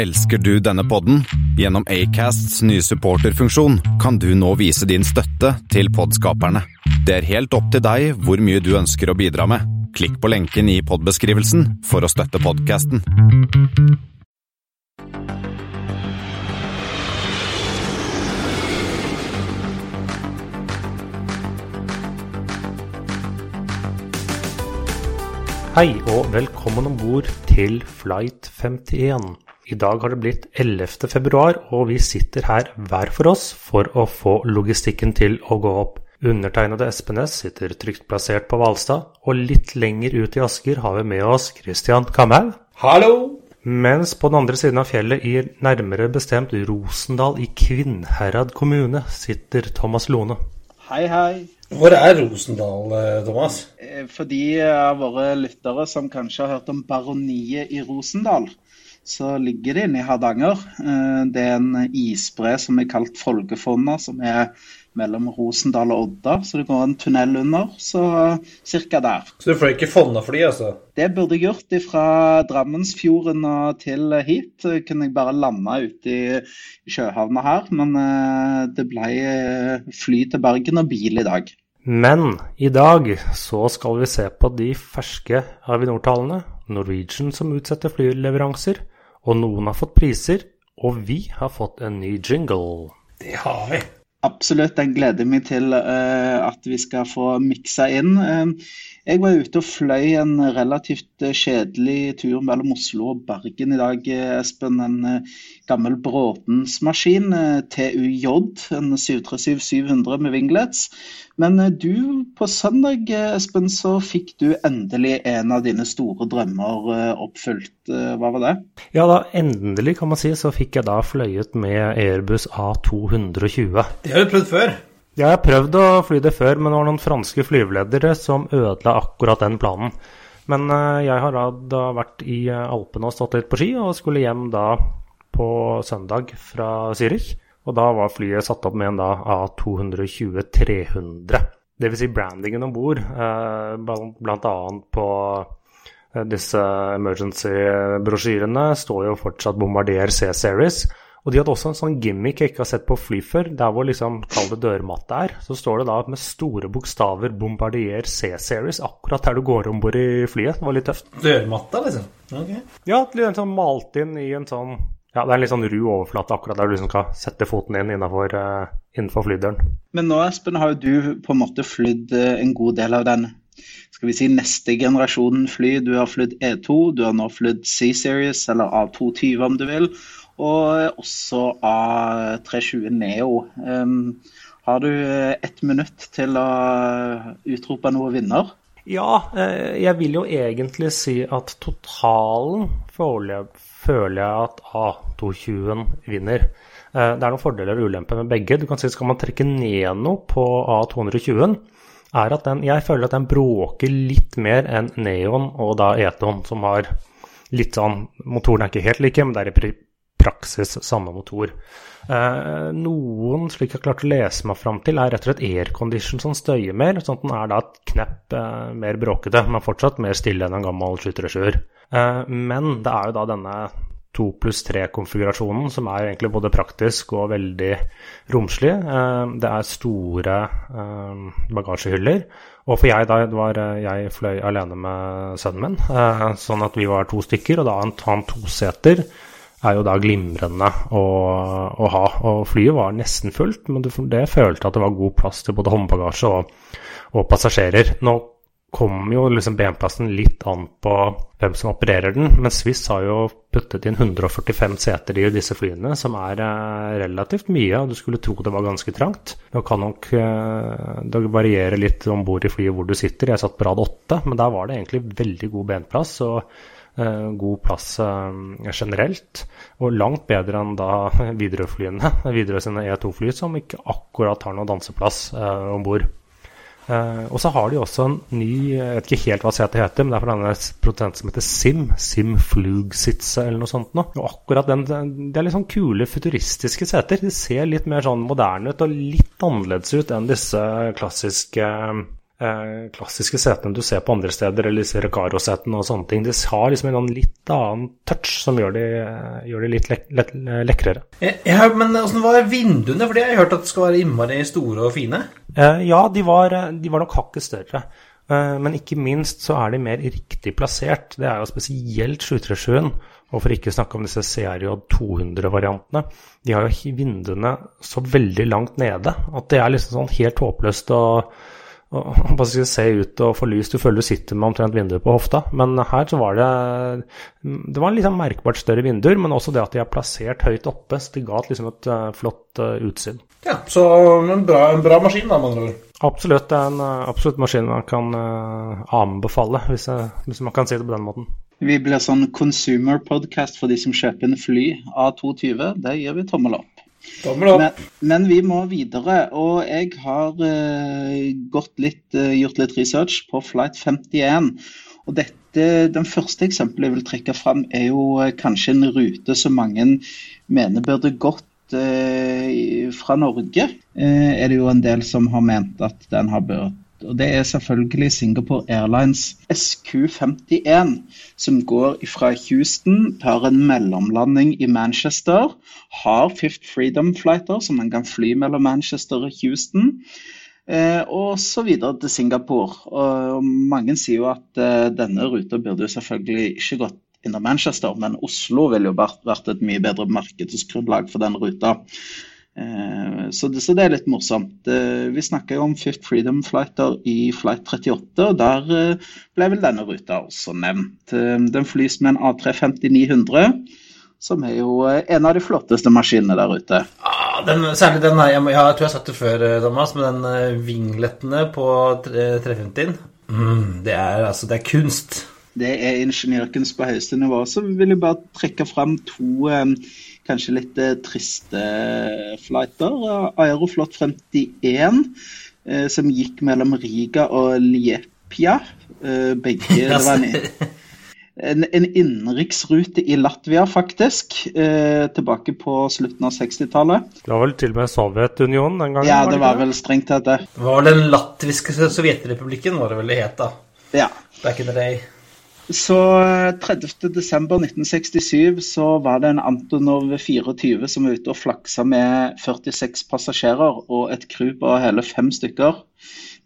Elsker du denne podden? Gjennom Acasts nye supporterfunksjon kan du nå vise din støtte til podskaperne. Det er helt opp til deg hvor mye du ønsker å bidra med. Klikk på lenken i podbeskrivelsen for å støtte podkasten. Hei og velkommen om bord til Flight 51. I dag har det blitt 11. februar, og vi sitter her hver for oss for å få logistikken til å gå opp. Undertegnede Espen S sitter trygt plassert på Hvalstad, og litt lenger ut i Asker har vi med oss Christian Kamhaug. Hallo! Mens på den andre siden av fjellet, i nærmere bestemt Rosendal i Kvinnherad kommune, sitter Thomas Lone. Hei, hei. Hvor er Rosendal, eh, Thomas? Eh, For de av våre lyttere som kanskje har hørt om baroniet i Rosendal, så ligger det inne i Hardanger. Eh, Det er en isbre som er kalt Folgefonna, som er mellom Rosendal og Odda. Så det går en tunnel under, så cirka der. Så du får ikke Fonna-fly, altså? Det burde jeg gjort fra Drammensfjorden og til hit. Kunne jeg bare landa ute i sjøhavna her. Men eh, det ble eh, fly til Bergen og bil i dag. Men i dag så skal vi se på de ferske Avinor-tallene. Norwegian som utsetter flyleveranser. Og noen har fått priser. Og vi har fått en ny jingle. Det har vi. Absolutt, jeg gleder meg til uh, at vi skal få miksa inn. Uh, jeg var ute og fløy en relativt eh, kjedelig tur mellom Oslo og Bergen i dag, Espen. En eh, gammel Bråtens-maskin, eh, TUJ, en 737-700 med winglets. Men eh, du, på søndag, eh, Espen, så fikk du endelig en av dine store drømmer oppfylt. Hva var det? Ja, da endelig, kan man si, så fikk jeg da fløyet med Airbus A220. Det har du prøvd før. Ja, Jeg har prøvd å fly det før, men det var noen franske flyveledere som ødela akkurat den planen. Men jeg har da, vært i Alpene og stått litt på ski, og skulle hjem da på søndag fra Zürich. Og da var flyet satt opp med en da A220-300. Dvs. Si brandingen om bord, bl.a. blant annet på eh, disse emergency-brosjyrene står jo fortsatt Bombardier C-Series. Og de hadde også en sånn gimmick jeg ikke har sett på fly før. Der hvor liksom, kall det dørmatte er, så står det da med store bokstaver Bombardier C-Series akkurat der du går om bord i flyet. Det var litt tøft. Dørmatta, liksom? Ok. Ja, litt en sånn malt inn i en sånn Ja, det er en litt sånn ru overflate akkurat der du liksom skal sette foten inn innenfor, uh, innenfor flydøren. Men nå, Espen, har jo du på en måte flydd eh, en god del av den skal vi si neste generasjonen fly. Du har flydd E2, du har nå flydd C-Series, eller A220 om du vil, og også A320 Neo. Um, har du eh, ett minutt til å utrope noe vinner? Ja, eh, jeg vil jo egentlig si at totalen føler jeg, at A220-en vinner. Eh, Det er noen fordeler og ulemper med begge. Du kan si Skal man trekke ned noe på A220-en, er at den, jeg føler at den bråker litt mer enn Neon og da Eton, som har litt sånn Motoren er ikke helt like, men det er i praksis samme motor. Eh, noen, slik jeg har klart å lese meg fram til, er rett og slett aircondition som støyer mer, sånn at den er da et knepp eh, mer bråkete, men fortsatt mer stille enn en gammel 737. Eh, men det er jo da denne to pluss tre-konfigurasjonen som er egentlig både praktisk og veldig romslig. Eh, Det er store eh, bagasjehyller. Og for jeg da, var, eh, jeg fløy alene med sønnen min, sånn at vi var to stykker, og da han, han toseter er jo da glimrende å, å ha. Og flyet var nesten fullt, men det, det følte at det var god plass til både håndbagasje og, og passasjerer. Nå kommer jo liksom benplassen litt an på hvem som opererer den, men Swiss har jo puttet inn 145 seter i disse flyene, som er eh, relativt mye, og du skulle tro det var ganske trangt. Nå kan nok eh, det variere litt om bord i flyet hvor du sitter. Jeg satt på rad 8, men der var det egentlig veldig god benplass. og god plass eh, generelt, og langt bedre enn da Widerøe-flyene. Widerøe sine E2-fly som ikke akkurat har noen danseplass eh, om bord. Eh, og så har de også en ny Jeg vet ikke helt hva setet heter, men det er fra denne produsenten som heter Sim. Sim Flugsitze eller noe sånt noe. Og akkurat den Det er litt sånn kule, futuristiske seter. De ser litt mer sånn moderne ut og litt annerledes ut enn disse klassiske eh, klassiske setene du ser på andre steder, eller disse Recaro-setene og sånne ting. De har liksom en sånn litt annen touch som gjør de, eh, gjør de litt lek lek lekrere. Ja, men åssen var vinduene? For det har jeg hørt at det skal være innmari store og fine. Eh, ja, de var, de var nok hakket større. Eh, men ikke minst så er de mer riktig plassert. Det er jo spesielt 737-en. Og for ikke å snakke om disse CRJ 200-variantene. De har jo vinduene så veldig langt nede at det er liksom sånn helt håpløst å og bare skal se ut og få lys. Du føler du sitter med omtrent vinduet på hofta. Men her så var det Det var sånn merkbart større vinduer, men også det at de er plassert høyt oppe. Så det ga liksom et uh, flott uh, utsyn. Ja, så en bra, en bra maskin, da, med andre ord. Absolutt. Det er en uh, absolutt maskin man kan anbefale, hvis, jeg, hvis, man kan si det på den måten. Vi blir sånn consumer podcast for de som kjøper en fly A220. Det gir vi tommel opp. Men, men, vi må videre. Og jeg har uh, litt, uh, gjort litt research på Flight 51. Og dette, Den første eksempelet jeg vil trekke fram, er jo uh, kanskje en rute som mange mener burde gått fra Norge. er det jo en del som har ment at den har bør, og det er selvfølgelig Singapore Airlines SQ51, som går fra Houston, tar en mellomlanding i Manchester, har Fifth Freedom-flighter, som man kan fly mellom Manchester og Houston. Eh, og så videre til Singapore. Og mange sier jo at eh, denne ruta burde jo selvfølgelig ikke gått innom Manchester, men Oslo ville jo vært et mye bedre markedsgrunnlag for den ruta. Eh, så det, så det, er litt morsomt. Eh, vi snakka jo om Fifth Freedom Flighter i flight 38, og der eh, ble vel denne ruta også nevnt. Den flys med en A350-900, som er jo en av de flotteste maskinene der ute. Ah, den, særlig den her, jeg, jeg, tror jeg har sagt det før, Thomas, med den vinglettene på 350-en. Mm, det, er, altså, det er kunst. Det er ingeniørkunst på høyeste nivå. Så vil jeg bare trekke fram to kanskje litt eh, triste flighter. Aeroflot 51, eh, som gikk mellom Riga og Liepia. Eh, begge Det var en, en, en innenriksrute i Latvia, faktisk. tilbake på slutten av 60-tallet. Det var vel til og med Sovjetunionen den gangen? Ja, det var vel strengt tatt det. Det var den latviske sovjetrepublikken, var det vel det het da? Ja. Back in the day. Så 30.12.1967 eh, så var det en Antonov 24 som var ute og flaksa med 46 passasjerer og et crew på hele fem stykker.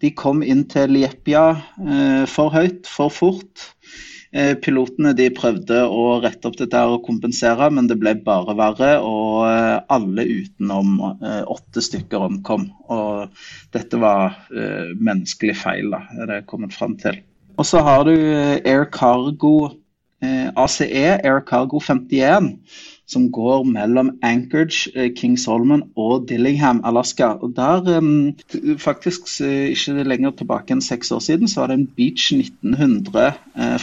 De kom inn til Liepia eh, for høyt, for fort. Eh, pilotene de prøvde å rette opp dette og kompensere, men det ble bare verre. Og eh, alle utenom eh, åtte stykker omkom. Og dette var eh, menneskelig feil, da, er det kommet fram til. Og så har du eh, Air Cargo eh, ACE, Air Cargo 51, som går mellom Anchorage, eh, King Solomon og Dillingham, Alaska. Og der, eh, faktisk ikke lenger tilbake enn seks år siden, så var det en Beach 1900 eh,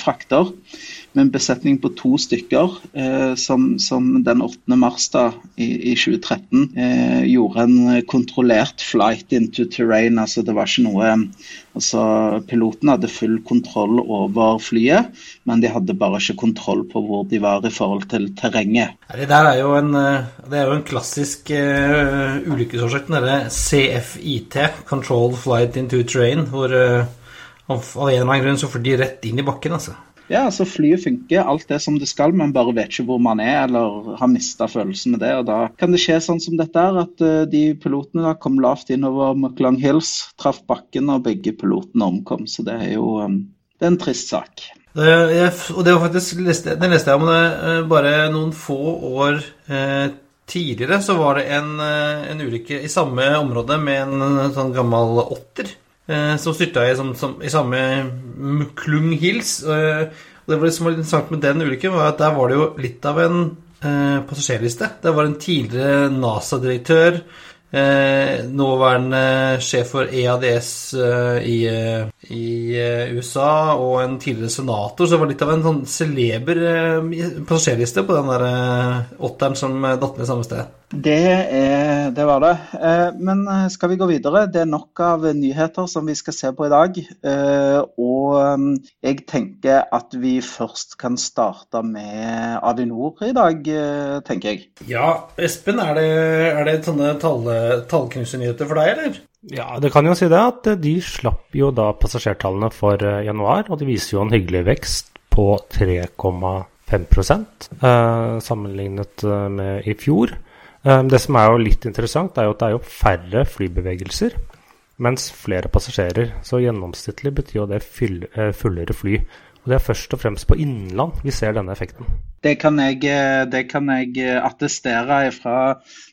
med en besetning på to stykker, eh, som, som, den 8. mars da, i, i 2013 eh, gjorde en kontrollert flight into terrain. altså Det var ikke noe altså Piloten hadde full kontroll over flyet, men de hadde bare ikke kontroll på hvor de var i forhold til terrenget. Det der er jo en, eh, er jo en klassisk uh, ulykkesårsak, den CFIT, Controlled Flight into Terrain, hvor uh, av en eller annen grunn så får de rett inn i bakken. altså. Ja, altså Flyet funker, alt det som det skal, men bare vet ikke hvor man er eller har mista følelsen med det. og Da kan det skje sånn som dette her, at uh, de pilotene da kom lavt innover McLung Hills, traff bakken og begge pilotene omkom. Så det er jo um, det er en trist sak. Jeg, og det var faktisk, leste, det leste jeg om det uh, bare noen få år eh, tidligere. Så var det en, en ulykke i samme område med en sånn gammel åtter Eh, som styrta i, som, som, i samme Muklung Hills. Eh, og det var liksom interessant med den ulykken, var at der var det jo litt av en eh, passasjerliste. Det var en tidligere NASA-direktør, eh, nåværende sjef for EADS eh, i, eh, i USA, og en tidligere senator. Så det var litt av en sånn celeber passasjerliste på den der åtteren som datt ned samme sted. Det, er, det, var det. Eh, men eh, skal vi gå videre? Det er nok av nyheter som vi skal se på i dag. Eh, og jeg tenker at vi først kan starte med Avinor i dag, tenker jeg. Ja, Espen, er det, er det sånne tallknusernyheter for deg, eller? Ja, det kan jo si det at de slapp jo da passasjertallene for januar, og de viser jo en hyggelig vekst på 3,5 eh, sammenlignet med i fjor. Eh, det som er jo litt interessant, er jo at det er jo færre flybevegelser, mens flere passasjerer. Så gjennomsnittlig betyr jo det fullere fly. Og det er først og fremst på innland vi ser denne effekten. Det kan jeg, det kan jeg attestere fra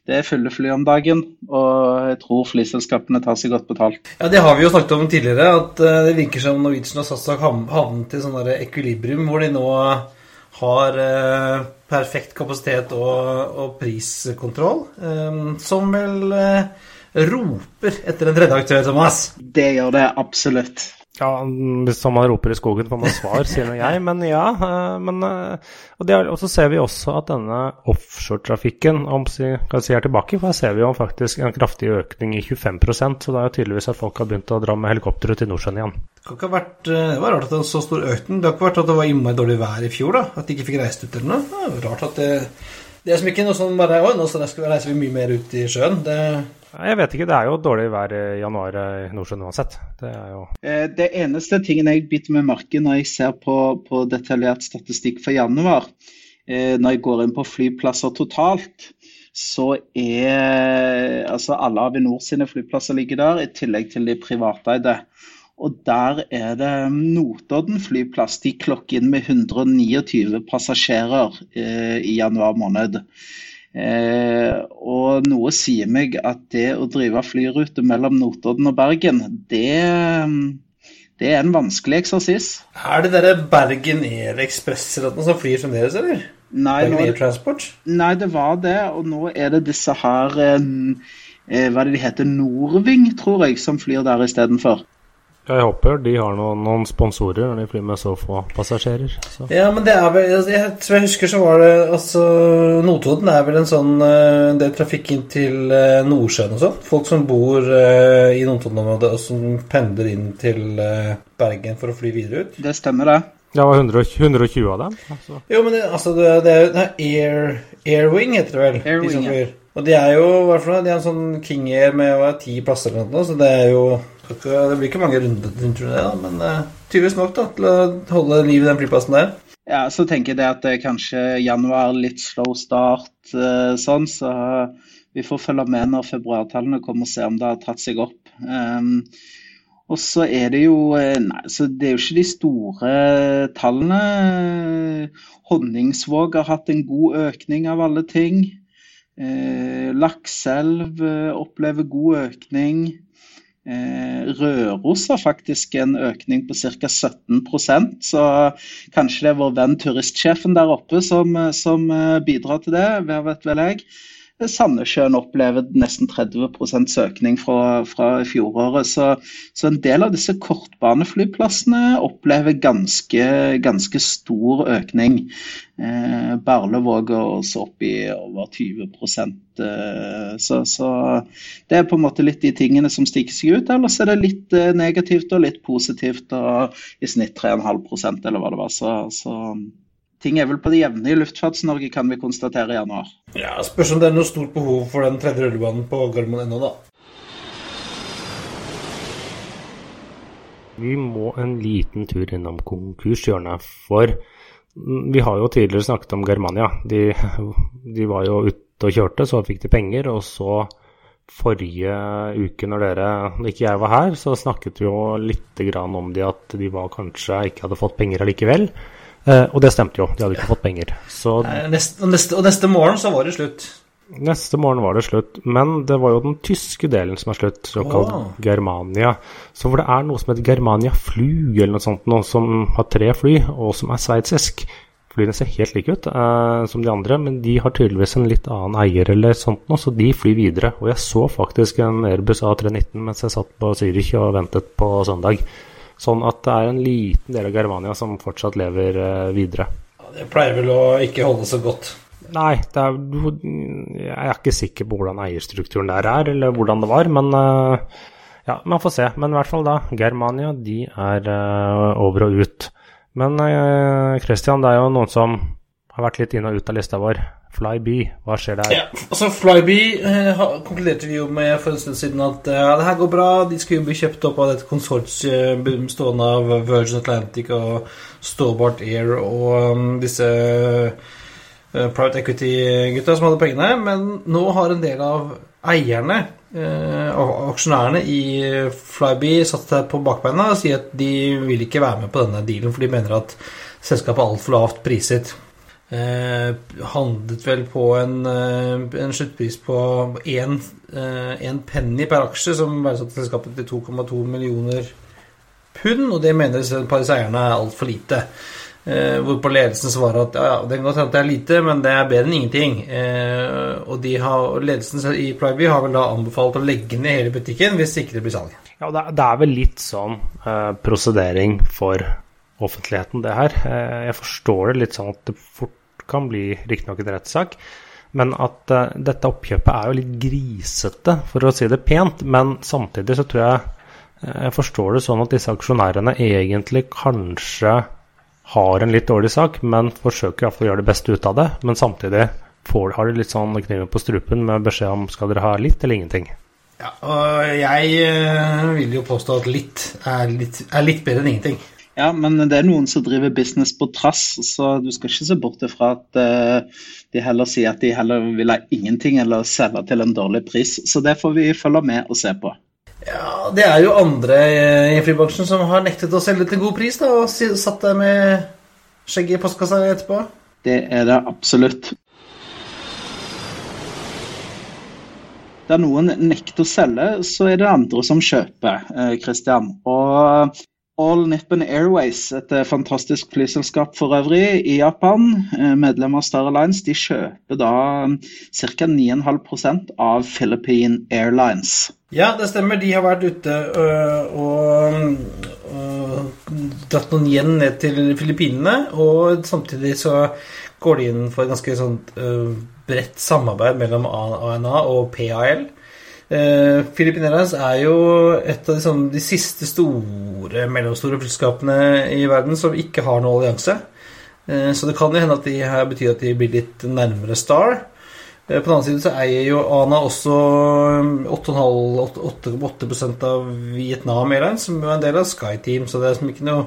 det er fulle fly om dagen. Og jeg tror flyselskapene tar seg godt betalt. Ja, Det har vi jo snakket om tidligere, at eh, det virker som Norwegian og SAS har havnet i sånn ekvilibrium hvor de nå har eh, perfekt kapasitet og, og priskontroll, eh, som vel roper etter en tredje aktør, Thomas? Det gjør det absolutt. Ja, hvis man roper i skogen, får man svar, sier jeg. Men ja. Eh, men, eh, og, er, og, så ser vi også at denne offshoretrafikken om si, kan si er tilbake. For her ser vi jo faktisk en kraftig økning i 25% så det er jo tydeligvis at folk har begynt å dra med helikopteret til Nordsjøen igjen. Det, kan ikke ha vært, eh, det var rart at det var så stor økning. Det har ikke vært at det var innmari dårlig vær i fjor, da? At de ikke fikk reist ut eller noe? Det er rart at det det er som ikke noe sånn bare Å, nå skal vi reise mye mer ut i sjøen. Det jeg vet ikke, det er jo dårlig vær i januar i Nordsjøen uansett. Det jo eh, Det eneste tingen jeg biter meg merke når jeg ser på, på, detaljert statistikk for januar, eh, når jeg går inn på flyplasser totalt, så er altså alle Avinor sine flyplasser ligger der, i tillegg til de privateide. Og der er det Notodden flyplass. De klokker inn med 129 passasjerer eh, i januar måned. Eh, og noe sier meg at det å drive flyrute mellom Notodden og Bergen, det, det er en vanskelig eksersis. Er det derre Bergen Air Express eller noe som flyr fremdeles, eller? Nei, Bergen Air Transport? Nei, det var det. Og nå er det disse her eh, eh Hva er det de heter? Norving, tror jeg, som flyr der istedenfor. Jeg håper de har noen, noen, sponsorer når de flyr med så få passasjerer. Så. Ja, men det er vel jeg, tror jeg husker, så var det altså Notodden er vel en sånn uh, Det er trafikk inn til uh, Nordsjøen og sånn. Folk som bor uh, i Notodden-området og som pendler inn til Bergen for å fly videre ut. Det stemmer, det. Det var 120, 120 av dem. Altså. Jo, men det, altså, det, det er jo Air, Airwing, heter det vel. Airwing, de ja. Og de er jo hva for noe? De er en sånn King Air med ti plasser eller noe, så det er jo det blir ikke mange runder rundt det, da, men uh, tydeligvis nok da, til å holde liv i den flyplassen der. Ja, så tenker jeg det at det er kanskje januar litt slow start uh, sånn, så vi får følge med når februartallene kommer og se om det har tatt seg opp. Um, og så er det jo eh, Nei, så det er jo ikke de store tallene. Honningsvåg har hatt en god økning av alle ting. Eh, Lakselv opplever god økning. Eh, Røros har faktisk en økning på ca. 17% så kanskje det er vår venn turistsjefen der oppe som, som eh, bidrar til det, vet vel jeg. Sandnessjøen opplever nesten 30 søkning fra, fra fjoråret. Så, så, en del av disse kortbaneflyplassene opplever ganske, ganske stor økning. Eh, Berlevåg er også opp i over 20 eh, så, så, det er på en måte litt de tingene som stikker seg ut. Ellers er det litt eh, negativt og litt positivt, og i snitt 3,5% eller hva det var. så, så ting er vel på det jevne i Luftfarts-Norge, kan vi konstatere i januar. Ja, Spørs om det er noe stort behov for den tredje rullebanen på Gardermoen ennå, da. Vi må en liten tur innom konkurshjørnet, for vi har jo tidligere snakket om Germania. De, de var jo ute og kjørte, så fikk de penger. Og så forrige uke, når dere, når ikke jeg var her, så snakket vi jo litt om de at de var kanskje ikke hadde fått penger allikevel. Eh, og det stemte jo, de hadde ikke fått penger. Så, neste, og, neste, og, neste, morgen så var det slutt? Neste morgen var det slutt. Men det var jo den tyske delen som er slutt, såkalt oh. Germania. Så hvor det er noe som heter Germania Flug, eller noe sånt, noe som har tre fly, og som er sveitsisk. Flyene ser helt like ut eh, som de andre, men de har tydeligvis en litt annen eier eller sånt noe, så de flyr videre. Og jeg så faktisk en Airbus A319 mens jeg satt på Zürich og ventet på søndag. Sånn at det er en liten del av Germania som fortsatt lever uh, videre. Ja, det pleier vel å ikke holde så godt? Nei, er, jeg er ikke sikker på hvordan eierstrukturen der er, eller hvordan det var. Men uh, ja, man får se. Men i hvert fall da, Germania de er uh, over og ut. Men Christian, det er jo noen som har vært litt inn og ut av lista vår. Flyby, hva skjer der? Ja, altså Flyby eh, konkluderte vi jo med for en stund siden at eh, ja, det her går bra. De skulle bli kjøpt opp av et konsortium bestående av Virgin Atlantic og Stobart Air og um, disse uh, private equity-gutta som hadde pengene. Men nå har en del av eierne, uh, aksjonærene i Flyby, satt seg på bakbeina og sier at de vil ikke være med på denne dealen, for de mener at selskapet er altfor lavt priset. Eh, handlet vel på en, eh, en sluttpris på én eh, penny per aksje, som verdsatte selskapet til 2,2 millioner pund, og det mener pariseierne er altfor lite. Eh, hvorpå ledelsen svarer at ja, ja, det kan hende det er lite, men det er bedre enn ingenting. Eh, og har, ledelsen i Plyby har vel da anbefalt å legge ned hele butikken hvis ikke det blir salg. Ja, det er, vel litt sånn eh, prosedering for offentligheten, det her. Jeg forstår det litt sånn at det fort kan bli riktignok en rettssak. Men at uh, dette oppkjøpet er jo litt grisete, for å si det pent. Men samtidig så tror jeg uh, jeg forstår det sånn at disse aksjonærene egentlig kanskje har en litt dårlig sak, men forsøker iallfall å gjøre det beste ut av det. Men samtidig får, har de litt sånn kniven på strupen med beskjed om skal dere ha litt eller ingenting. Ja, og jeg uh, vil jo påstå at litt er litt, er litt bedre enn ingenting. Ja, men det er noen som driver business på trass, så du skal ikke se bort fra at uh, de heller sier at de heller vil ha ingenting eller selge til en dårlig pris. Så det får vi følge med og se på. Ja, Det er jo andre i flybransjen som har nektet å selge til god pris, da, og satt der med skjegget i postkassa etterpå. Det er det absolutt. Der noen nekter å selge, så er det andre som kjøper, Kristian. Eh, og All Nippon Airways, et eh, fantastisk flyselskap for øvrig i Japan, eh, medlem av Star Alliance, de kjøper da ca. 9,5% av Philippine Airlines. Ja, det stemmer. De har vært ute øh, og, og dratt noen igjen ned til Filippinene. Og samtidig så går de inn for et ganske sånt øh, bredt samarbeid mellom ANA og PAL. Uh, Airlines er jo et av de, sånn, de siste store, mellomstore flyselskapene i verden som ikke har noen allianse. Uh, så det kan jo hende at de her betyr at de blir litt nærmere Star. Uh, på den annen side så eier jo ANA også 8,8% av Vietnam Airlines, som er en del av Sky Team, så det er ikke noe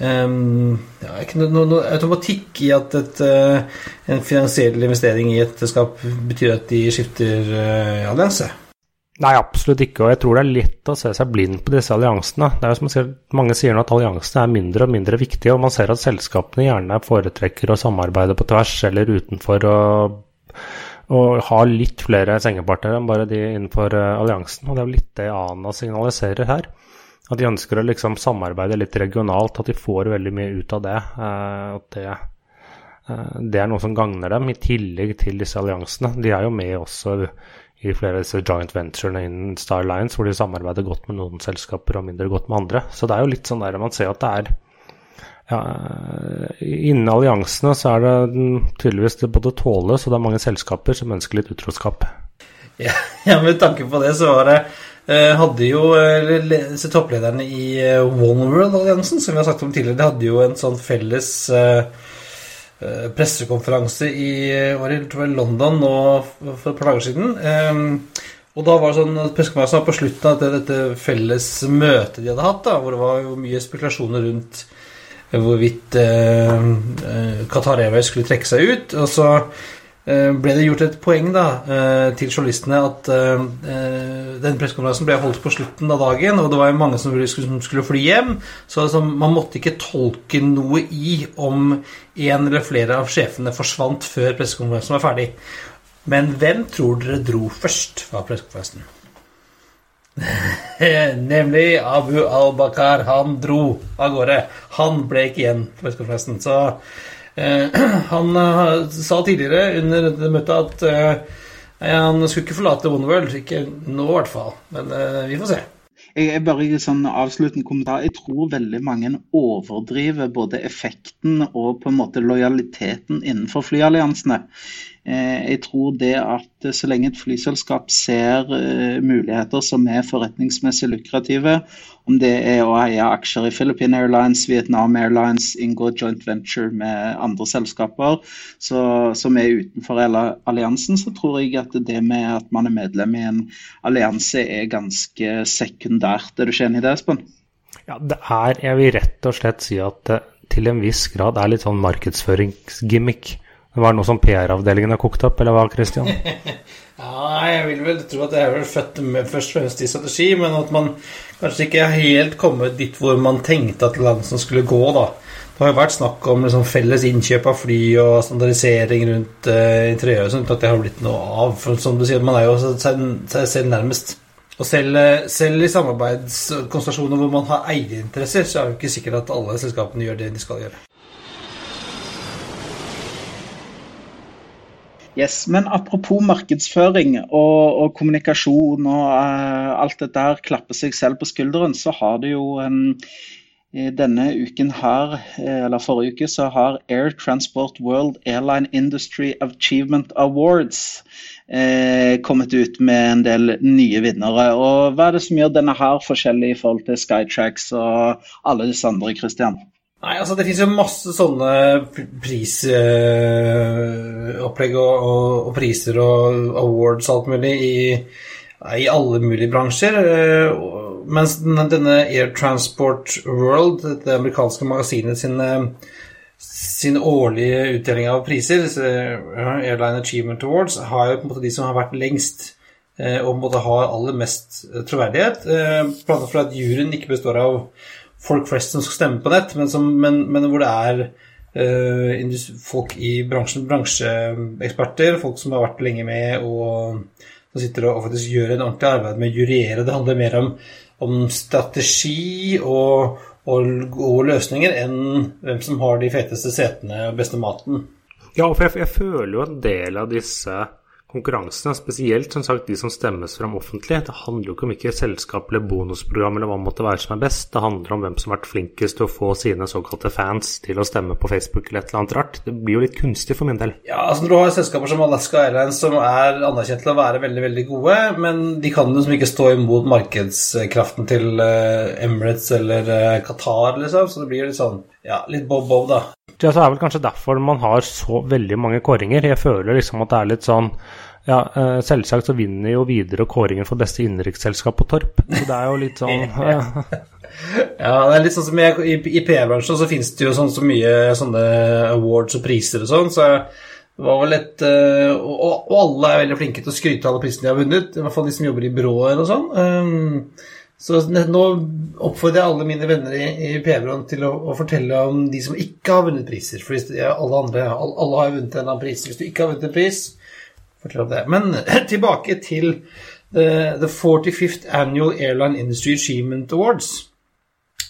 Um, ja, ikke noe, noe, noe, automatikk i at et, uh, en finansiell investering i et selskap betyr at de skifter uh, allianse. Nei, absolutt ikke. Og jeg tror det er lett å se seg blind på disse alliansene. Det er jo som sier, Mange sier nå at alliansene er mindre og mindre viktige, og man ser at selskapene gjerne foretrekker å samarbeide på tvers eller utenfor og, og ha litt flere sengepartnere enn bare de innenfor uh, alliansen. Og det er jo litt det ANA signaliserer her. At de ønsker å liksom samarbeide litt regionalt, at de får veldig mye ut av det. Uh, at det, uh, det er noe som gagner dem, i tillegg til disse alliansene. De er jo med også i flere av disse joint venturene innen Star Lines, hvor de samarbeider godt med noen selskaper og mindre godt med andre. Så det er jo litt sånn der man ser at det er ja, Innen alliansene så er det tydeligvis det både tåles, og det er mange selskaper som ønsker litt utroskap. Ja, ja med tanke på det, så var det eh, hadde jo eh, topplederne i eh, One World-alliansen, som vi har sagt om tidligere, de hadde jo en sånn felles pressekonferanse i året, tror jeg, London nå for et par dager siden. Um, og da var det sånn pressekonferansen på slutten av dette felles møtet de hadde hatt, da, hvor det var jo mye spekulasjoner rundt hvorvidt eh, Qatar Airways skulle trekke seg ut. Og så Eh, ble det gjort et poeng da, eh, til journalistene at den denne pressekonferansen ble holdt på slutten av dagen, og det var mange som skulle, fly hjem, så altså, man måtte ikke tolke noe i om en eller flere av sjefene forsvant før pressekonferansen var ferdig. Men hvem tror dere dro først fra pressekonferansen? Nemlig Abu al-Bakar. Han dro av gårde. Han ble ikke igjen på pressekonferansen. Så Eh, han eh, sa tidligere under dette møtet at eh, han skulle ikke forlate Wonderworld. Ikke nå, i hvert fall. Men vi får se. Jeg bare sånn avsluttende kommentar. Jeg tror veldig mange overdriver både effekten og på en måte lojaliteten innenfor flyalliansene. Jeg tror det at så lenge et flyselskap ser muligheter som er forretningsmessig lukrative, om det er å eie aksjer i Philippine Airlines, Vietnam Airlines, inngå joint venture med andre selskaper så, som er utenfor alliansen, så tror jeg at det med at man er medlem i en allianse er ganske sekundært. Er du ikke enig i det, Espen? Ja, det er Jeg vil rett og slett si at det til en viss grad er litt sånn markedsføringsgimmick. Det var noe som PR-avdelingen har kokt opp, eller hva, Christian? ja, jeg vil vel tro at jeg er vel født med først og fremst i strategi, men at man kanskje ikke er helt kommet dit hvor man tenkte at Lansen skulle gå, da. Det har jo vært snakk om liksom felles innkjøp av fly og standardisering rundt uh, interiøret, sånn at det har blitt noe av. For som du sier, man er jo seg selv nærmest. Og selv, selv, i samarbeidskonstellasjoner hvor man har eierinteresser, så er det jo ikke sikkert at alle selskapene gjør det de skal gjøre. Yes, men apropos markedsføring og, og kommunikasjon og uh, alt det der klapper seg selv på skulderen, så har det jo um, denne uken her, eh, eller forrige uke, så har Air Transport World Airline Industry Achievement Awards eh, kommet ut med en del nye vinnere. Og Hva er det som gjør denne her forskjellig i forhold til Skytrax og alle disse andre, Christian? Nei, altså Det finnes jo masse sånne prisopplegg og, og, og, priser og awards og alt mulig i, i alle mulige bransjer. Mens denne Air Transport World, det amerikanske magasinet sin, sin årlige utdeling av priser, Airline Achievement Awards, har jo på en måte de som har vært lengst eh, og på en måte har aller mest troverdighet. Eh, blant annet fordi juryen ikke består av folk flest som skal stemme på nett, men, som, men, men hvor det er uh, folk i bransjen, bransjeeksperter, folk som har vært lenge med og som sitter og faktisk gjør en ordentlig arbeid med å jurere. Det handler mer om om strategi og, og gode løsninger enn hvem som har de feteste setene og beste maten. Ja, for jeg, jeg føler jo en del av disse konkurransene, spesielt som sagt de som stemmes fram offentlig, det handler jo ikke om hvilket selskap eller bonusprogram eller hva det måtte være som er best. Det handler om hvem som har vært flinkest til å få sine såkalte fans til å stemme på Facebook eller et eller annet rart. Det blir jo litt kunstig for min del. Ja, altså når du har selskaper som Alaska Airlines som er anerkjent til å være veldig, veldig gode, men de kan jo som ikke stå imot markedskraften til eh, Emirates eller eh, Qatar, liksom, så det blir litt sånn ja, litt bob-bob, da. Det er vel kanskje derfor man har så veldig mange kåringer. Jeg føler liksom at det er litt sånn ja, eh, selvsagt så vinner jo videre kåringen for beste innenriksselskap på Torp. Så det er jo litt sånn ja. ja, det er litt sånn som jeg, i, i PR-bransjen så finnes det jo sånn så mye sånne awards og priser og sånn, så det var vel et uh, og, og, alle er veldig flinke til å skryte av alle prisene de har vunnet, i hvert fall de som jobber i byråer og sånn. Um, så nå oppfordrer jeg alle mine venner i, i PR-byråen til å, å, fortelle om de som ikke har vunnet priser. For alle, andre, alle, alle har vunnet en eller annen pris. Hvis du ikke har vunnet en pris, fortell om det. Men tilbake til the, the 45th Annual Airline Industry Achievement Awards,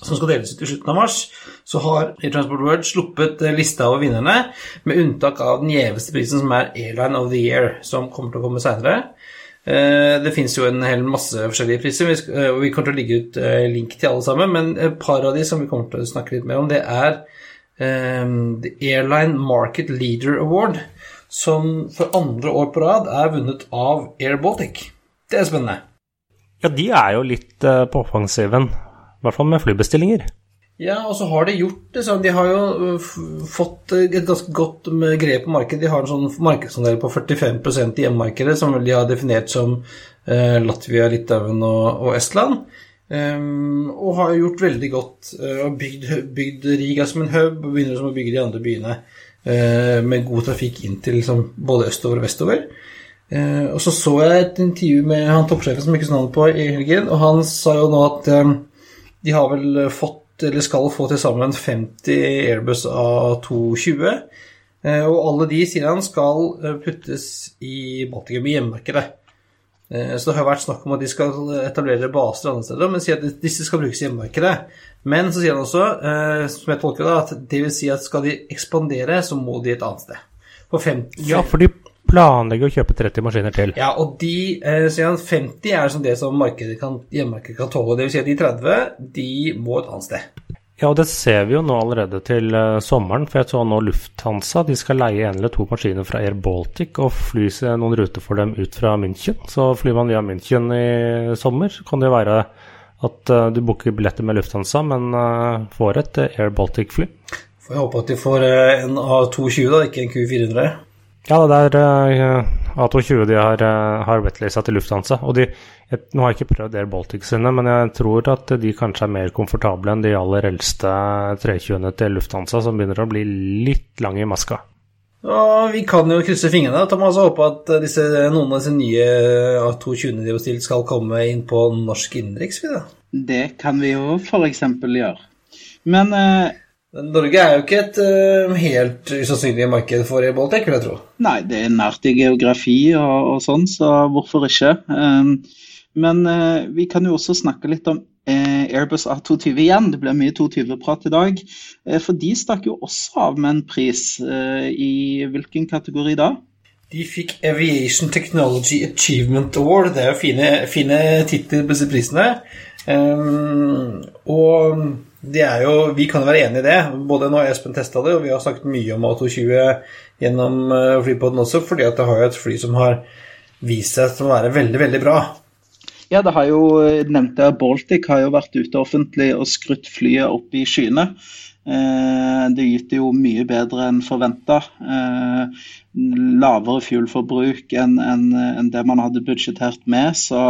som skal deles ut i slutten av mars, så har Air Transport World sluppet eh, lista over vinnerne, med unntak av den gjeveste prisen, som er Airline of the Year, som kommer til å komme seinere. Eh, det finnes jo en hel masse forskjellige priser, eh, og vi kommer til å ligge ut eh, link til alle sammen. Men et par av de som vi kommer til å snakke litt mer om, det er um, The Airline Market Leader Award, som for andre år på rad er vunnet av Air Baltic. Det er spennende. Ja, de er jo litt på offensiven, i hvert fall med flybestillinger. Ja, og så har de gjort det sånn. De har jo fått et ganske godt grep på markedet. De har en sånn markedsandel på 45% i hjemmemarkedet, som de har definert som eh, Latvia, Litauen og, og Estland. Um, og har gjort veldig godt uh, og bygd, bygd, Riga som en hub, og begynner som å bygge de andre byene uh, med god trafikk inn til liksom, både østover og vestover. Uh, og så så jeg et intervju med han toppsjefen som ikke så navn på i helgen, og han sa jo nå at um, de har vel fått eller skal få til sammen 50 Airbus A220. Eh, og alle de, sier han, skal eh, puttes i Baltikum, i hjemmemarkedet. Eh, så det har vært snakk om at de skal etablere baser andre steder, men sier at disse skal brukes i hjemmemarkedet. Men så sier han også, som jeg tolker det, at det vil si at skal de ekspandere, så må de et annet sted. For 50, ja, for de planlegger å kjøpe 30 maskiner til. Ja, og de eh, sier han 50 er som det som markedet kan, hjemmemarkedet kan tåle. Det vil si at de 30 de må et annet sted. Ja, og det ser vi jo nå allerede til uh, sommeren. For jeg så nå Lufthansa de skal leie en eller to maskiner fra Air Baltic og fly noen ruter for dem ut fra München. Så flyr man via München i sommer, så kan det jo være at uh, du booker billetter med Lufthansa, men uh, får et Air Baltic-fly. Får jeg håpe at de får en A220, da, ikke en Q400. Ja, det er A220 de har, har wetleasa til Lufthansa. Og de, jeg, nå har jeg ikke prøvd Air Baltic sine, men jeg tror at de kanskje er mer komfortable enn de aller eldste 320-ene til Lufthansa, som begynner å bli litt lange i maska. Ja, vi kan jo krysse fingrene Thomas, og håpe at disse, noen av disse nye A220-ene de har bestilt, skal komme inn på norsk innenriks. Det kan vi jo f.eks. gjøre. Men eh, Norge er jo ikke et uh, helt usannsynlig marked for Baltic, vil jeg tro. Nei, det er nært i geografi og, og sånn, så hvorfor ikke? Um, men uh, vi kan jo også snakke litt om uh, Airbus A220 igjen. Det blir mye 220-prat i dag. for de stakk jo også av med en pris. I hvilken kategori da? De fikk Aviation Technology Achievement Award. Det er jo fine, fine titler på disse prisene. Um, og jo, Vi kan jo være enig i det. Både nå har Espen testa det, og vi har snakket mye om A220 gjennom flypoden også, fordi at det har jo et fly som har vist seg til å være veldig, veldig bra. Ja, det har jo eh, nevnte Baltic har jo vært ute offentlig og skrutt flyet opp i skyene. Eh, det gyter jo mye bedre enn forventa. Eh, lavere fuelforbruk enn det man hadde budsjettert med. Så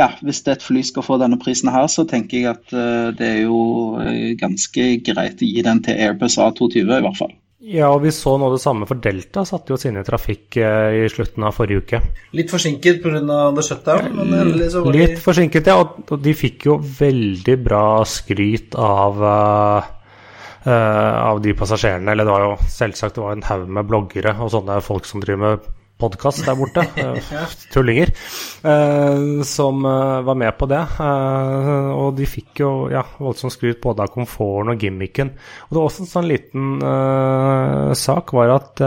ja, hvis det et fly skal få denne prisen her, så tenker jeg at eh, det er jo ganske greit å gi den til Airbus A220 i hvert fall. Ja, og vi så nå det samme for Delta, satte jo oss inn i trafikk i slutten av forrige uke. Litt forsinket pga. the shutdown, men endelig så var de Litt forsinket, ja. Og de fikk jo veldig bra skryt av av de passasjerene. Eller det var jo selvsagt det var en haug med bloggere og sånne folk som driver med podkast der borte. Uh, tullinger. Uh, som var med på det. og de fikk jo ja, voldsomt skryt både av komforten og gimmicken. Og det var også en sånn liten sak var at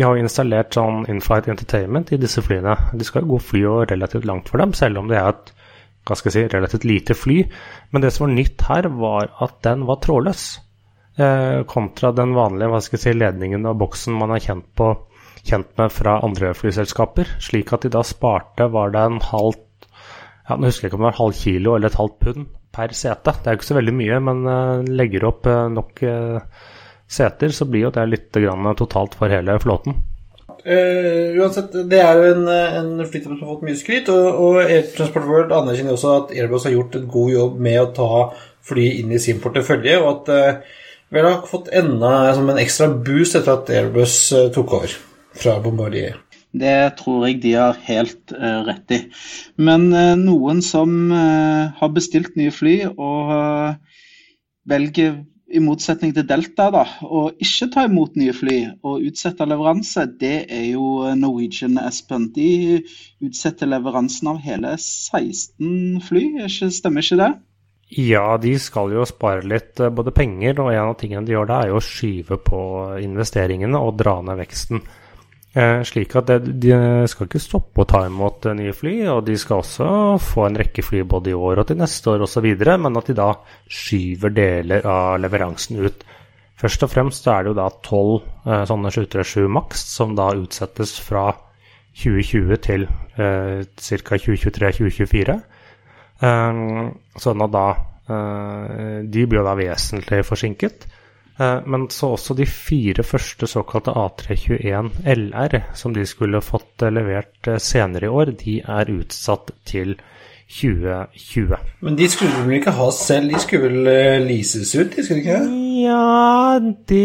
de har jo installert sånn inflight entertainment i disse flyene. De skal jo gå fly og relativt langt for dem, selv om det er et hva skal jeg si, relativt lite fly. Men det som var nytt her, var at den var trådløs. Eh, kontra den vanlige hva skal jeg si, ledningen av boksen man er kjent, på, kjent med fra andre flyselskaper. Slik at de da sparte var det en halv ja, Nå husker jeg ikke om det var halv kilo eller et halvt pund per sete. Det er jo ikke så veldig mye, men uh, legger opp uh, nok seter, så blir jo det litt totalt for hele flåten. Uh, uansett, Det er jo en, en flytransport som har fått mye skryt, og, og Air Transport World anerkjenner også at Airbus har gjort en god jobb med å ta fly inn i sin portefølje, og at uh, vi har fått enda en ekstra boost etter at Airbus eh, tok over fra Bombardier. Det tror jeg de har helt uh, rett i. Men uh, noen som uh, har bestilt nye fly og velger i motsetning til Delta da, å ikke ta imot nye fly og utsette leveranse, det er jo Norwegian Espen. De utsetter leveransen av hele 16 fly, stemmer ikke det? Ja, de skal jo spare litt eh, både penger, og en av tingene de gjør da, er jo å skyve på investeringene og dra ned veksten. Eh, slik at de skal ikke stoppe å ta imot eh, nye fly, og de skal også få en rekke fly både i år og til neste år osv., men at de da skyver deler av leveransen ut. Først og fremst er det jo da tolv sånne 737 Max som da utsettes fra 2020 til eh, ca. 2023-2024. Ehm, sånn at da eh, De blir jo da vesentlig forsinket. Eh, men så også de fire første såkalte A321 LR, som de skulle fått eh, levert senere i år, de er utsatt til 2020. Men de skulle vel ikke ha selv, de skulle vel leases ut, de skulle ikke det? Ja, de,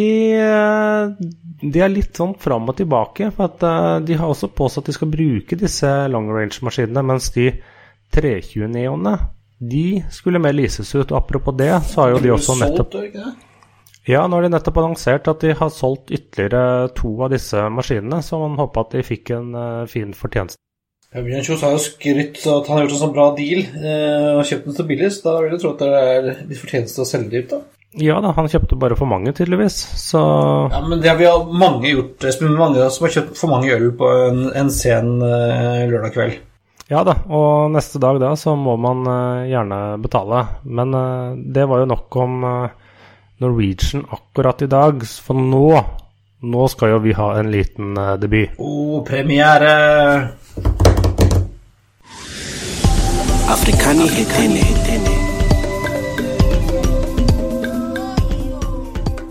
de er litt sånn fram og tilbake. For at de har også påstått at de skal bruke disse long range-maskinene, mens de 320-neonene de skulle mer leases ut. Og apropos det, så har jo de også nettopp Ja, nå har de nettopp annonsert at de har solgt ytterligere to av disse maskinene, så man håper at de fikk en uh, fin fortjeneste. Bjørn Kjos har jo skrytt at han har gjort en sånn bra deal uh, og kjøpt den så billig, så da vil jeg tro at det er litt fortjeneste å selge ut, da. Ja da, han kjøpte bare for mange, tydeligvis. Så Ja, men det har vi mange gjort, Espen. Mange som har kjøpt for mange øl på en, en sen uh, lørdag kveld. Ja da, og neste dag da så må man uh, gjerne betale. Men uh, det var jo nok om uh, Norwegian akkurat i dag, for nå nå skal jo vi ha en liten debut. Oh, premiere! Afrikani hetene.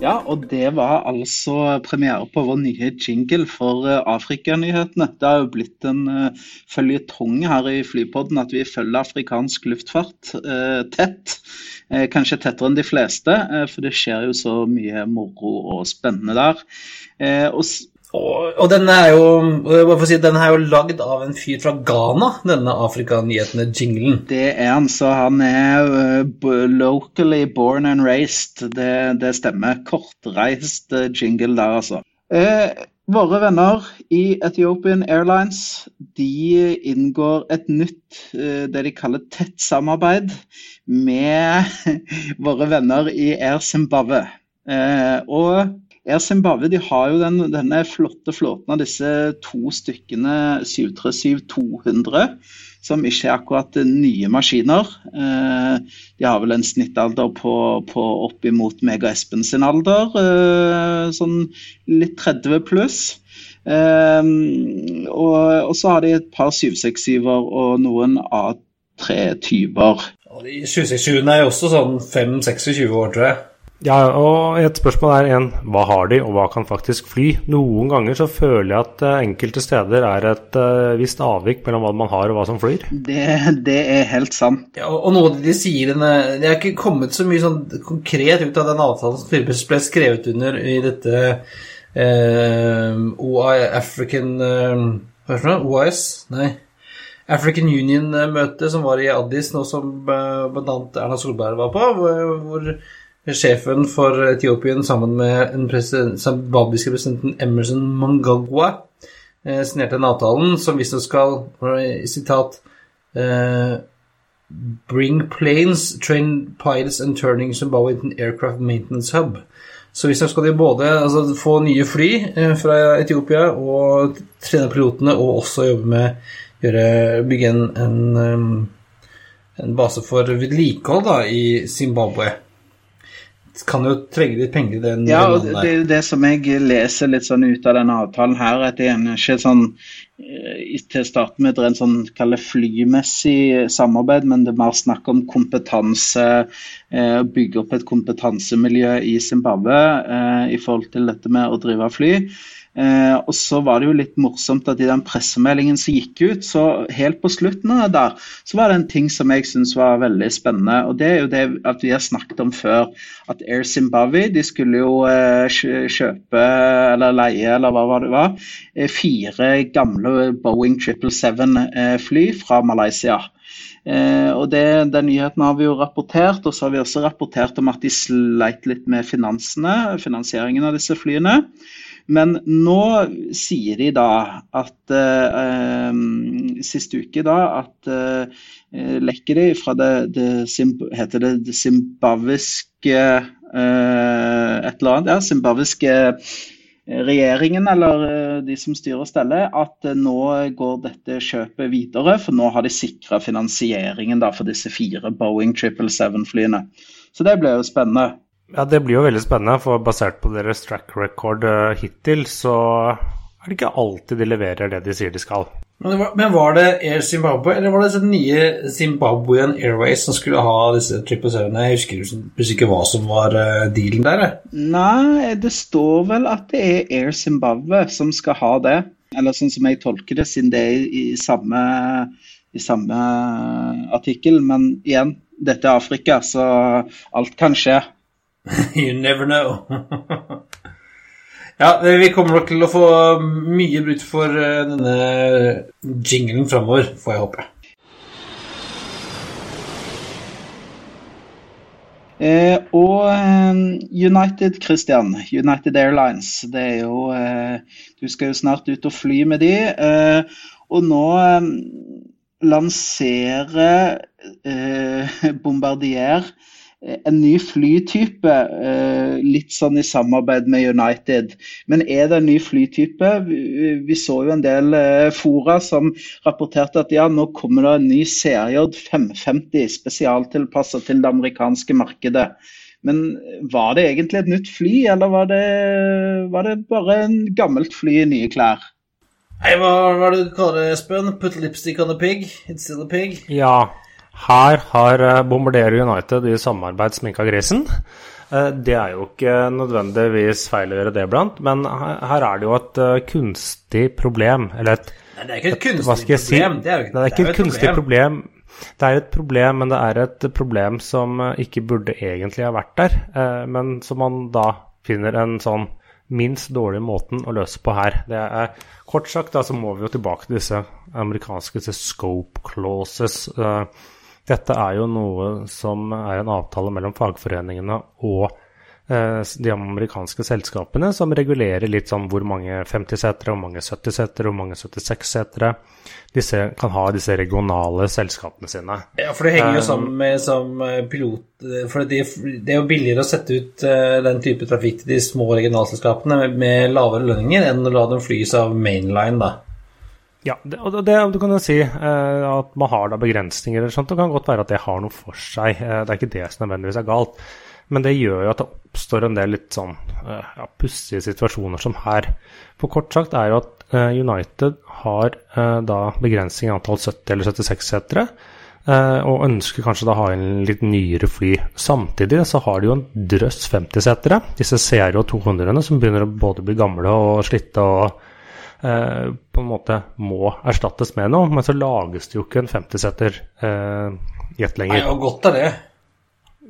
Ja, og det var altså premiere på vår nye jingle for uh, Afrikanyhetene. Det har jo blitt en uh, føljetong her i Flypodden at vi følger afrikansk luftfart uh, tett. Kanskje tettere enn de fleste, for det skjer jo så mye moro og spennende der. og og, og den er jo si, den er jo lagd av en fyr fra Ghana, denne Afrika-nyhetene-jinglen. Det er han, så han er uh, locally born and raised. Det, det stemmer. Kortreist uh, jingle der, altså. Eh, våre venner i Ethiopian Airlines de inngår et nytt, det de kaller tett samarbeid, med våre venner i Air Zimbabwe. Og Air Zimbabwe de har jo den, denne flotte flåten av disse to stykkene 737-200, som ikke er akkurat nye maskiner. Eh, de har vel en snittalder på, på oppimot Mega Espen sin alder, eh, sånn litt 30 pluss. Eh, og, og, så har de et par 767-er og noen A3-typer. 767-ene er jo også sånn 5-26 år, tror jeg. Ja, og et spørsmål er igjen hva har de, og hva kan faktisk fly? Noen ganger så føler jeg at uh, enkelte steder er et uh, visst avvik mellom hva man har og hva som flyr. Det, det er helt sant. Ja, og, og noe de sier Det er ikke kommet så mye sånn konkret ut av den avtalen som tydeligvis ble skrevet under i dette uh, OI African Hva heter det OIS? Nei. African Union-møte som var i Addis, nå som bl.a. Erna Solberg var på, hvor, hvor sjefen for Etiopien sammen med den president, presidenten Emerson Mangagwa eh, signerte den avtalen som visstnok skal sitat eh, Bring planes, train pilots and turning Zimbabwe into an aircraft maintenance hub. Så skal de både altså, få nye fly eh, fra Etiopia og trene pilotene, og også jobbe med gjøre, bygge en, en, en base for vedlikehold i Zimbabwe kan jo trenge litt penger i den Ja, og det er jo det som jeg leser litt sånn ut av denne avtalen her, at det er ikke sånn eh, til å starte med det er en sånn kalle flymessig samarbeid, men det er mer snakk om kompetanse, eh, bygge opp et kompetansemiljø i Zimbabwe eh, i forhold til dette med å drive fly. Eh, og så var det jo litt morsomt at i den pressemeldingen som gikk ut, så helt på slutten av det der, så var det en ting som jeg syns var veldig spennende. Og det er jo det at vi har snakket om før, at Air Zimbabwe de skulle jo eh, kjøpe eller leie, eller hva det var, eh, fire gamle Boeing 777-fly eh, fra Malaysia. Eh, og det, Den nyheten har vi jo rapportert, og så har vi også rapportert om at de sleit litt med finansene, finansieringen av disse flyene. Men nå sier de da at uh, Siste uke da at uh, lekker de fra det, det heter det, det zimbabwiske uh, et eller annet, ja, zimbabwiske regjeringen eller de som styrer og steller, at nå går dette kjøpet videre. For nå har de sikra finansieringen da, for disse fire Boeing 777-flyene. Så det blir jo spennende. Ja, Det blir jo veldig spennende, for basert på deres track record uh, hittil, så er det ikke alltid de leverer det de sier de skal. Men var, men var det Air Zimbabwe, eller var det disse nye Zimbabwean Airways som skulle ha disse triple sevenene? Jeg husker ikke hva som var uh, dealen der. Nei, det står vel at det er Air Zimbabwe som skal ha det. Eller sånn som jeg tolker det, siden det er i samme, i samme artikkel. Men igjen, dette er Afrika, så alt kan skje. you never know. ja, vi kommer nok til å få mye brutt for eh, denne jinglen framover, får jeg håpe. Eh, og eh, United, Christian. United Airlines. Det er jo eh, Du skal jo snart ut og fly med de. Eh, og nå eh, lanserer Bombardier en ny flytype, eh, litt sånn i samarbeid med United. Men er det en ny flytype? Vi så jo en del eh, fora som rapporterte at ja, nå kommer det en ny CRJ 550 spesialtilpassa til det amerikanske markedet. Men var det egentlig et nytt fly, eller var det, var det bare en gammelt fly i nye klær? Hei, hva er det du kaller det, Espen? Put lipstick on a pig? It's still a pig? Ja, her har eh, Bombardier United i samarbeid sminka grisen. Eh, det er jo ikke nødvendigvis feil å gjøre det blant, men her er det jo et eh, kunstig problem. Eller et Nei, det er ikke et kunstig si? problem. Det er, det er ikke et, et kunstig problem. problem. Det er et problem, men det er et problem som ikke burde egentlig ha vært der. Men som man da finner en sånn minst dårlige måten å løse på her. Det er Kort sagt da, så må vi jo tilbake til disse amerikanske disse scope clauses. Dette er jo noe som er en avtale mellom fagforeningene og eh, de amerikanske selskapene, som regulerer litt sånn hvor mange 50-setere, hvor mange 70-setere, hvor mange 76-setere disse kan ha disse regionale selskapene sine. Ja, for det henger jo sammen med som eh, pilot For det, det er jo billigere å sette ut den type trafikk til de små regionalselskapene med, med lavere lønninger enn å la dem flys av mainline, da. Ja, det, og det, du kan jo si eh, at man har da begrensninger eller sånt. Det kan godt være at det har noe for seg. Eh, det er ikke det som nødvendigvis er galt. Men det gjør jo at det oppstår en del litt sånn eh, ja, pussige situasjoner som her. For kort sagt er jo at eh, United har eh, da begrensning i antall 70 eller 76-setere. Eh, og ønsker kanskje da å ha en litt nyere fly. Samtidig så har de jo en drøss 50-setere, disse CRO 200-ene, som begynner å både bli gamle og slitte. og eh, på en måte må erstattes med noe. Men så lages det jo ikke en 50-setter eh, jet lenger. Nei, og godt er det.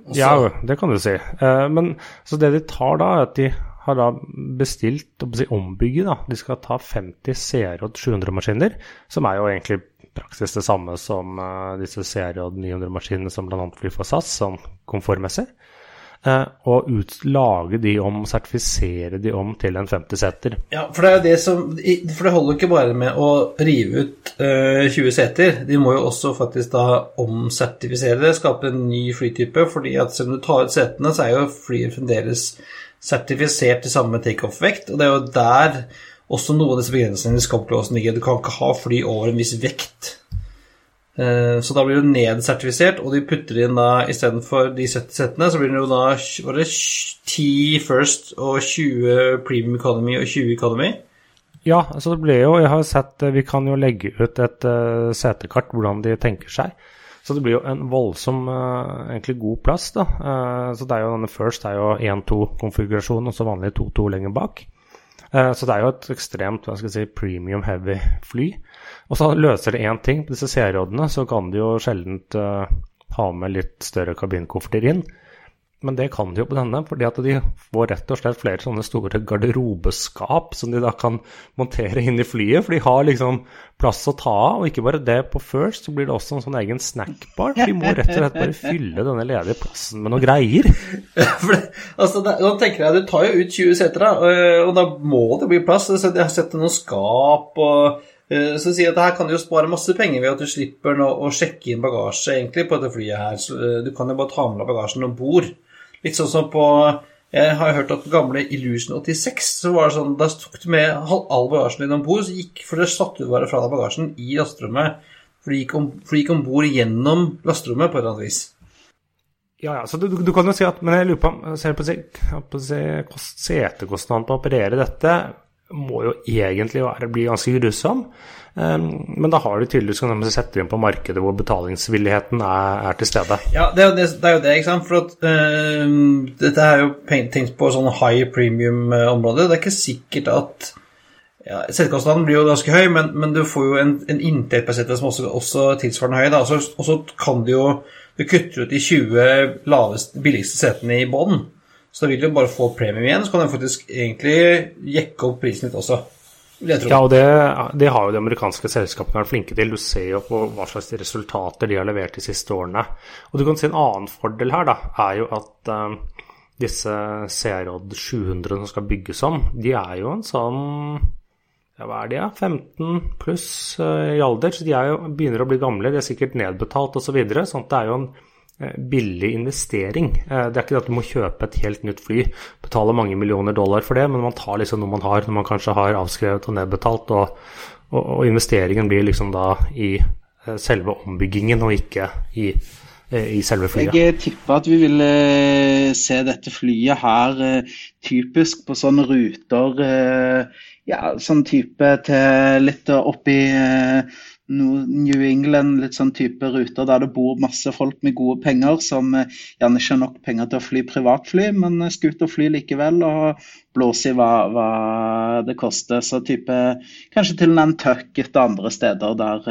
Også. Ja, det kan du si. Eh, men så det de tar da, er at de har da bestilt å si, ombygge. da. De skal ta 50 CRJ 700-maskiner, som er jo egentlig praksis det samme som uh, disse CRJ 900-maskinene som bl.a. flyr for SAS, sånn komfortmessig. Eh, og ut, lage de om, sertifisere de om til en 50-seter. Ja, for det er det som For det holder ikke bare med å rive ut uh, eh, 20 seter. De må jo også faktisk da omsertifisere det, skape en ny flytype. fordi at selv om du tar ut setene, så er jo flyet fremdeles sertifisert til samme takeoff-vekt. Og det er jo der også noen av disse begrensningene i Scopclausen ligger. Du kan ikke ha fly over en viss vekt. Eh, så da blir du nedsertifisert, og de putter inn da istedenfor de 70 settene, så blir det jo da var det 10 First og 20 Premium Economy og 20 Economy. Ja, altså det ble jo Jeg har sett eh, Vi kan jo legge ut et uh, setekart hvordan de tenker seg. Så det blir jo en voldsom, uh, egentlig god plass, da. Uh, så det er jo denne First er jo 1-2-konfigurasjon, og så vanlig 2-2 lenger bak. så det er jo et ekstremt hva skal jeg si, premium heavy fly. Og så løser det én ting. På disse CR-rådene så kan de jo sjelden uh, ha med litt større kabinkofferter inn. Men det kan de jo på denne, fordi at de får rett og slett flere sånne store garderobeskap som de da kan montere inn i flyet. For de har liksom plass å ta av. Og ikke bare det, på First så blir det også en sånn egen snackbar. De må rett og slett bare fylle denne ledige plassen med noe greier. For det, altså, det, nå tenker jeg, Du tar jo ut 20 seter, da, og da må det bli plass. Jeg har sett noen skap og Eh, så sier at her kan du jo spare masse penger ved at du slipper å, sjekke inn bagasje egentlig på dette flyet her. Så eh, du kan jo bare ta med deg bagasjen om bord. Litt sånn som på Jeg har hørt at på gamle Illusion 86 så var det sånn Da tok du med all bagasjen din om bord, for det satte du bare fra deg bagasjen i lasterommet. For det gikk om, bord gjennom lasterommet på et eller annet vis. Ja, ja, så du, du, kan jo si at Men jeg lurer på om Ser på, på setekostnaden på å operere dette må jo egentlig være, bli ganske grusom. Um, men da har du tydeligvis kan de sette inn på markedet hvor betalingsvilligheten er, er til stede. Ja, det er, jo det, det er jo det, ikke sant. For at, uh, dette er jo tenkt på sånn high premium-område. Det er ikke sikkert at ja, Settekostnaden blir jo ganske høy, men, men, du får jo en, en inntekt per sette som også, også tilsvarende høy. Og så kan du jo Du kutter ut de 20 lavest, billigste setene i bånn. Så da vil du bare få premium igjen, så kan du faktisk egentlig jekke opp prisen litt også. Ja, og det, det, har jo de amerikanske selskapene vært flinke til. Du ser jo på hva slags resultater de har levert de siste årene. Og du kan si en annen fordel her, da, er jo at um, disse CROD 700 som skal bygges om, de er jo en sånn ja, hva er de, ja? 15 pluss uh, i alder, så de jo, begynner å bli gamle. De er sikkert nedbetalt osv. Så videre, sånn at det er jo en billig investering. Det er ikke det at du må kjøpe et helt nytt fly, betale mange millioner dollar for det, men man tar liksom noe man har, når man kanskje har avskrevet og nedbetalt, og, og, og investeringen blir liksom da i selve ombyggingen og ikke i i selve flyet. Jeg tipper at vi vil se dette flyet her typisk på sånne ruter ja, sånn type til litt oppi New England, litt sånn type ruter der det bor masse folk med gode penger, som gjerne ikke har nok penger til å fly privatfly, men skal ut og fly likevel og blåse i hva, hva det koster. Så type kanskje til Nantucket og andre steder der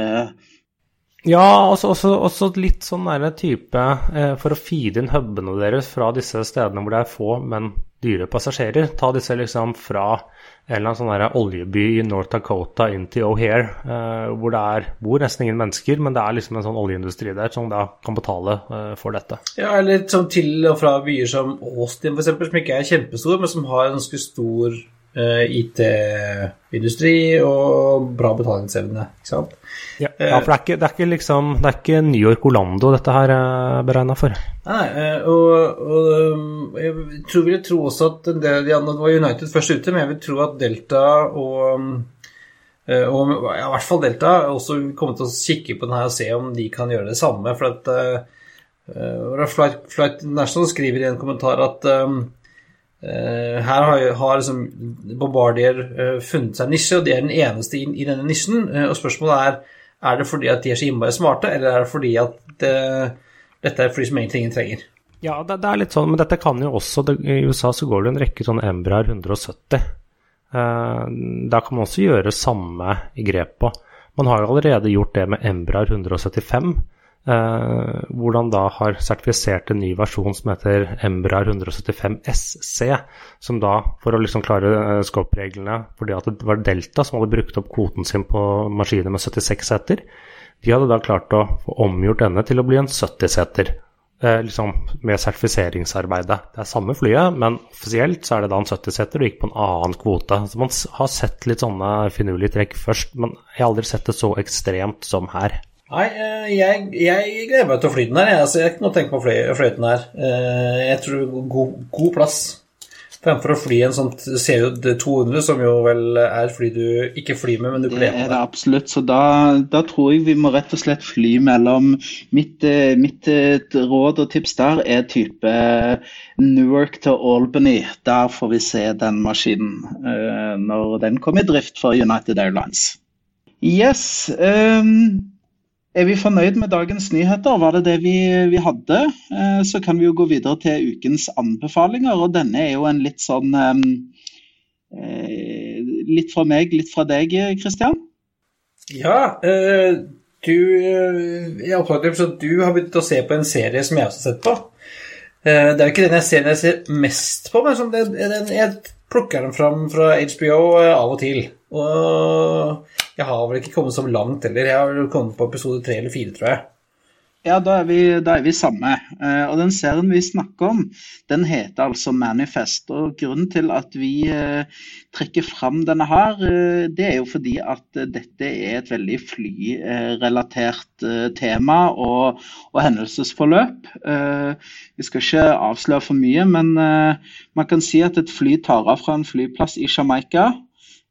ja, også, også, også litt sånn der type eh, for å feede inn hubene deres fra disse stedene hvor det er få, men dyre passasjerer. Ta disse liksom fra en eller annen sånn oljeby i North Dakota inn til O'Hare, eh, hvor det er, bor nesten ingen mennesker, men det er liksom en sånn oljeindustri der som da kan betale eh, for dette. Ja, eller sånn til og fra byer som Austin f.eks., som ikke er kjempestor, men som har en ganske stor IT-industri og bra betalingsevne. ikke sant? Ja, ja, for det er, ikke, det er, ikke, liksom Det er ikke New York Orlando dette her er beregna for. Nei, eh, og, og, jeg tror, vil tro også at en del de andre var United først ute, men jeg vil tro at Delta og, eh, og ja, i hvert fall Delta også kommer til å kikke på den her og se om de kan gjøre det samme. For at uh, Flight, Flight National skriver i en kommentar at um, her har, har liksom Bombardier uh, funnet seg en nisje, og de er den eneste i, i denne nisjen. og spørsmålet er er det fordi at de er så innmari smarte, eller er det fordi at det, dette er fly som egentlig ingen trenger? Ja, det, det, er litt sånn, men dette kan jo også det, I USA så går det en rekke sånne Embraer 170. Uh, der kan man også gjøre samme grep på. Man har jo allerede gjort det med Embraer 175. Eh, hvordan da har sertifisert en ny versjon som heter Embraer 175 SC, som da, for å liksom klare eh, scope-reglene fordi at det var Delta som hadde brukt opp kvoten sin på maskiner med 76 seter, de hadde da klart å få omgjort denne til å bli en 70-seter. Eh, liksom med sertifiseringsarbeidet. Det er samme flyet, men offisielt så er det da en 70-seter og gikk på en annen kvote. Så man har sett litt sånne finurlige trekk først, men jeg har aldri sett det så ekstremt som her. Nei, eh, jeg, jeg gleder meg til å fly den her. Jeg, altså, jeg har ikke noe å tenke på å fly fløyten her. Eh, jeg tror god, god plass. Fremfor å fly en sånn CU200, som jo vel er fly du ikke flyr med, men du kler på Det er det absolutt. Så da, da, tror jeg vi må rett og slett fly mellom Mitt, eh, mitt råd og tips der er type Newark til Albany. Der får vi se den maskinen når den kommer i drift for United Airlines. Yes. Um er vi fornøyd med dagens nyheter? Var det det vi, vi, hadde? Eh, så kan vi jo gå videre til ukens anbefalinger. Og denne er jo en litt sånn eh, Litt fra meg, litt fra deg, Kristian? Ja. Eh, du Jeg oppdaget at du har begynt å se på en serie som jeg også har sett på. Det er jo ikke den jeg ser, jeg ser mest på, men jeg plukker den fram fra HBO av og til. Og jeg har vel ikke kommet så langt heller. Jeg har vel kommet på episode tre eller fire, tror jeg. Ja, da er vi, da er vi samme. Eh, og den serien vi snakker om, den heter altså Manifest. Og grunnen til at vi eh, trekker fram denne her, eh, det er jo fordi at dette er et veldig flyrelatert tema og, og hendelsesforløp. Vi skal ikke avsløre for mye, men man kan si at et fly tar av fra en flyplass i Jamaica.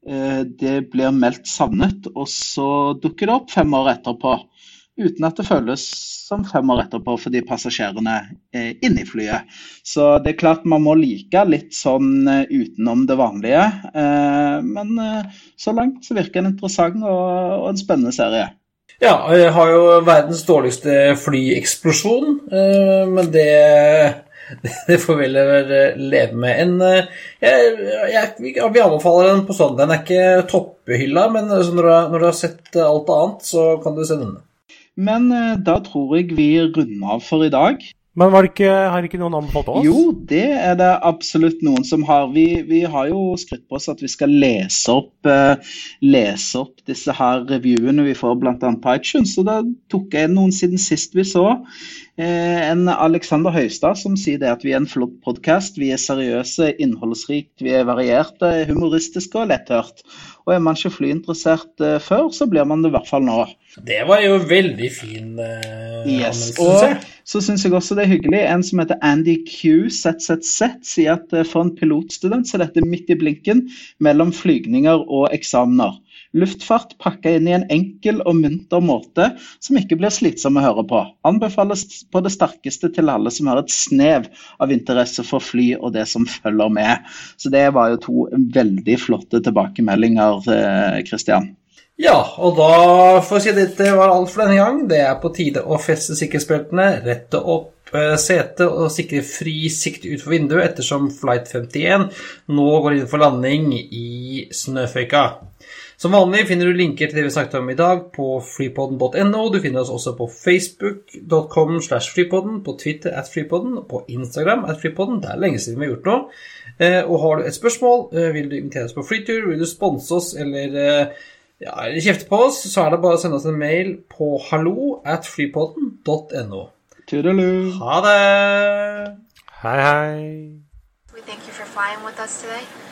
Eh, det blir meldt savnet, og så dukker det opp fem år etterpå. Uten at det føles som fem år etterpå for de passasjerene er inne i flyet. Så det er klart man må like litt sånn eh, utenom det vanlige. Eh, men så langt så virker det en interessant og en spennende serie. Ja, jeg har jo verdens dårligste flyeksplosjon, men det det får vi leve med. En, eh, jeg, jeg, vi anbefaler den på sånn. Den er ikke topphylla, men når du, har, når du, har, sett alt annet, så kan du se denne. Men eh, da tror jeg vi runder av for i dag. Men ikke, har ikke noen anbefalt oss? Jo, det er det absolutt noen som har. Vi, vi har jo skrytt på oss at vi skal lese opp, uh, lese opp disse her reviewene vi får bl.a. på iTunes. Så da tok jeg noen siden sist vi så. Eh, en Alexander Høistad som sier det at vi er en flott podkast. Vi er seriøse, innholdsrikt, vi er varierte, humoristiske og letthørt. Og er man ikke flyinteressert eh, før, så blir man det i hvert fall nå. Det var jo veldig fin uh, yes. Og så syns jeg også det er hyggelig. En som heter Andy Q ZZZ sier at for en pilotstudent så er dette midt i blinken mellom flygninger og eksamener. Luftfart pakka inn i en enkel og munter måte som ikke blir slitsom å høre på. Anbefales på det sterkeste til alle som har et snev av interesse for fly og det som følger med. Så det var jo to veldig flotte tilbakemeldinger, Kristian. Eh, ja, og da får jeg si at dette var alt for denne gang. Det er på tide å feste sikkerhetsbeltene, rette opp eh, setet og sikre fri sikt utfor vinduet ettersom Flight 51 nå går inn for landing i snøføyka. Som vanlig finner du linker til det vi snakket om i dag på freepodden.no. Du finner oss også på facebook.com slash freepodden, på Twitter at freepodden, på Instagram at freepodden. Det er lenge siden vi har gjort noe. Eh, og har du et spørsmål, eh, vil du invitere oss på flytur, vil du sponse oss eller eh, ja, kjefte på oss, så er det bare å sende oss en mail på hallo at freepodden.no. Tudelu. Ha det! Hei, hei. We thank you for flying with us today.